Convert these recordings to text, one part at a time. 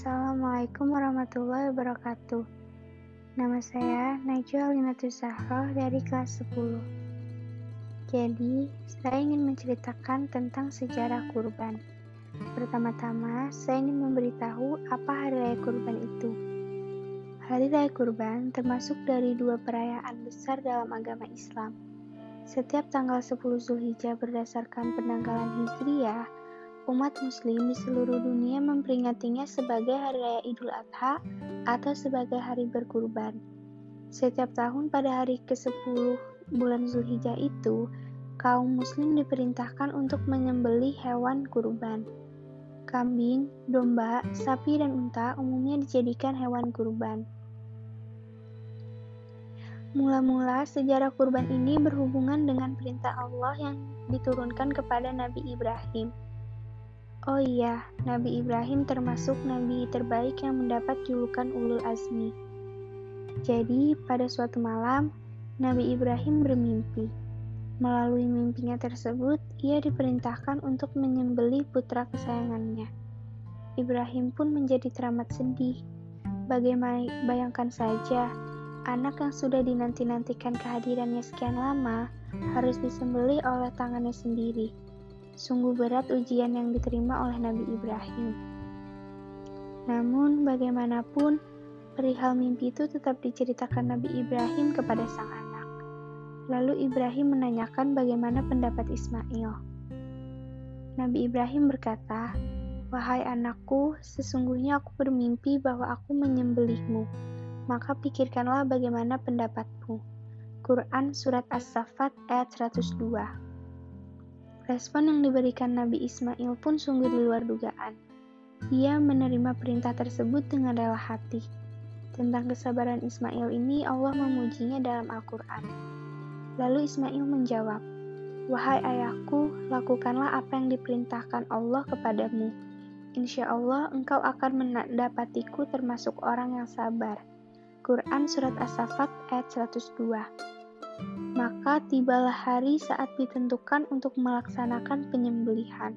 Assalamualaikum warahmatullahi wabarakatuh. Nama saya Najwa Alinatus Zahra dari kelas 10. Jadi, saya ingin menceritakan tentang sejarah kurban. Pertama-tama, saya ingin memberitahu apa Hari Raya Kurban itu. Hari Raya Kurban termasuk dari dua perayaan besar dalam agama Islam. Setiap tanggal 10 Zulhijjah berdasarkan penanggalan Hijriyah, umat muslim di seluruh dunia memperingatinya sebagai Hari Raya Idul Adha atau sebagai hari berkurban. Setiap tahun pada hari ke-10 bulan Zulhijjah itu, kaum muslim diperintahkan untuk menyembelih hewan kurban. Kambing, domba, sapi, dan unta umumnya dijadikan hewan kurban. Mula-mula sejarah kurban ini berhubungan dengan perintah Allah yang diturunkan kepada Nabi Ibrahim. Oh iya, Nabi Ibrahim termasuk nabi terbaik yang mendapat julukan Ulul Azmi. Jadi, pada suatu malam, Nabi Ibrahim bermimpi. Melalui mimpinya tersebut, ia diperintahkan untuk menyembelih putra kesayangannya. Ibrahim pun menjadi teramat sedih. Bagaimana bayangkan saja, anak yang sudah dinanti-nantikan kehadirannya sekian lama harus disembelih oleh tangannya sendiri. Sungguh berat ujian yang diterima oleh Nabi Ibrahim. Namun, bagaimanapun, perihal mimpi itu tetap diceritakan Nabi Ibrahim kepada sang anak. Lalu Ibrahim menanyakan bagaimana pendapat Ismail. Nabi Ibrahim berkata, Wahai anakku, sesungguhnya aku bermimpi bahwa aku menyembelihmu. Maka pikirkanlah bagaimana pendapatmu. Quran Surat As-Safat ayat 102 Respon yang diberikan Nabi Ismail pun sungguh di luar dugaan. Ia menerima perintah tersebut dengan rela hati. Tentang kesabaran Ismail ini, Allah memujinya dalam Al-Quran. Lalu Ismail menjawab, Wahai ayahku, lakukanlah apa yang diperintahkan Allah kepadamu. Insya Allah engkau akan mendapatiku termasuk orang yang sabar. Quran Surat As-Safat ayat 102 maka tibalah hari saat ditentukan untuk melaksanakan penyembelihan.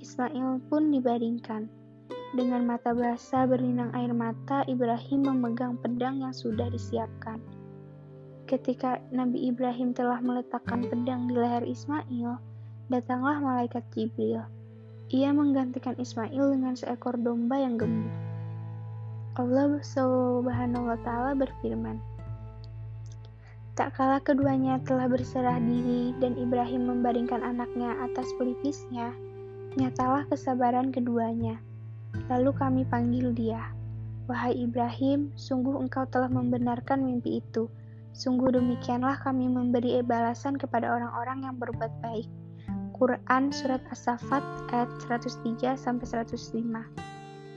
Ismail pun dibaringkan. Dengan mata basah berlinang air mata, Ibrahim memegang pedang yang sudah disiapkan. Ketika Nabi Ibrahim telah meletakkan pedang di leher Ismail, datanglah malaikat Jibril. Ia menggantikan Ismail dengan seekor domba yang gemuk. Allah Subhanahu wa taala berfirman, Tak kala keduanya telah berserah diri dan Ibrahim membaringkan anaknya atas pelipisnya, nyatalah kesabaran keduanya. Lalu kami panggil dia, Wahai Ibrahim, sungguh engkau telah membenarkan mimpi itu. Sungguh demikianlah kami memberi balasan kepada orang-orang yang berbuat baik. Quran Surat As-Safat ayat 103-105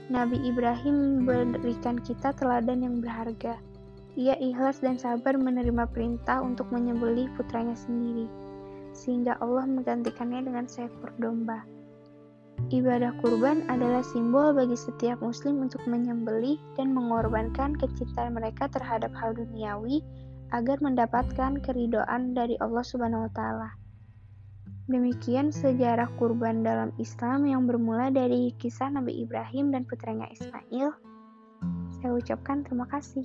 Nabi Ibrahim memberikan kita teladan yang berharga. Ia ikhlas dan sabar menerima perintah untuk menyembelih putranya sendiri, sehingga Allah menggantikannya dengan seekor domba. Ibadah kurban adalah simbol bagi setiap muslim untuk menyembelih dan mengorbankan kecintaan mereka terhadap hal duniawi agar mendapatkan keridoan dari Allah Subhanahu wa taala. Demikian sejarah kurban dalam Islam yang bermula dari kisah Nabi Ibrahim dan putranya Ismail. Saya ucapkan terima kasih.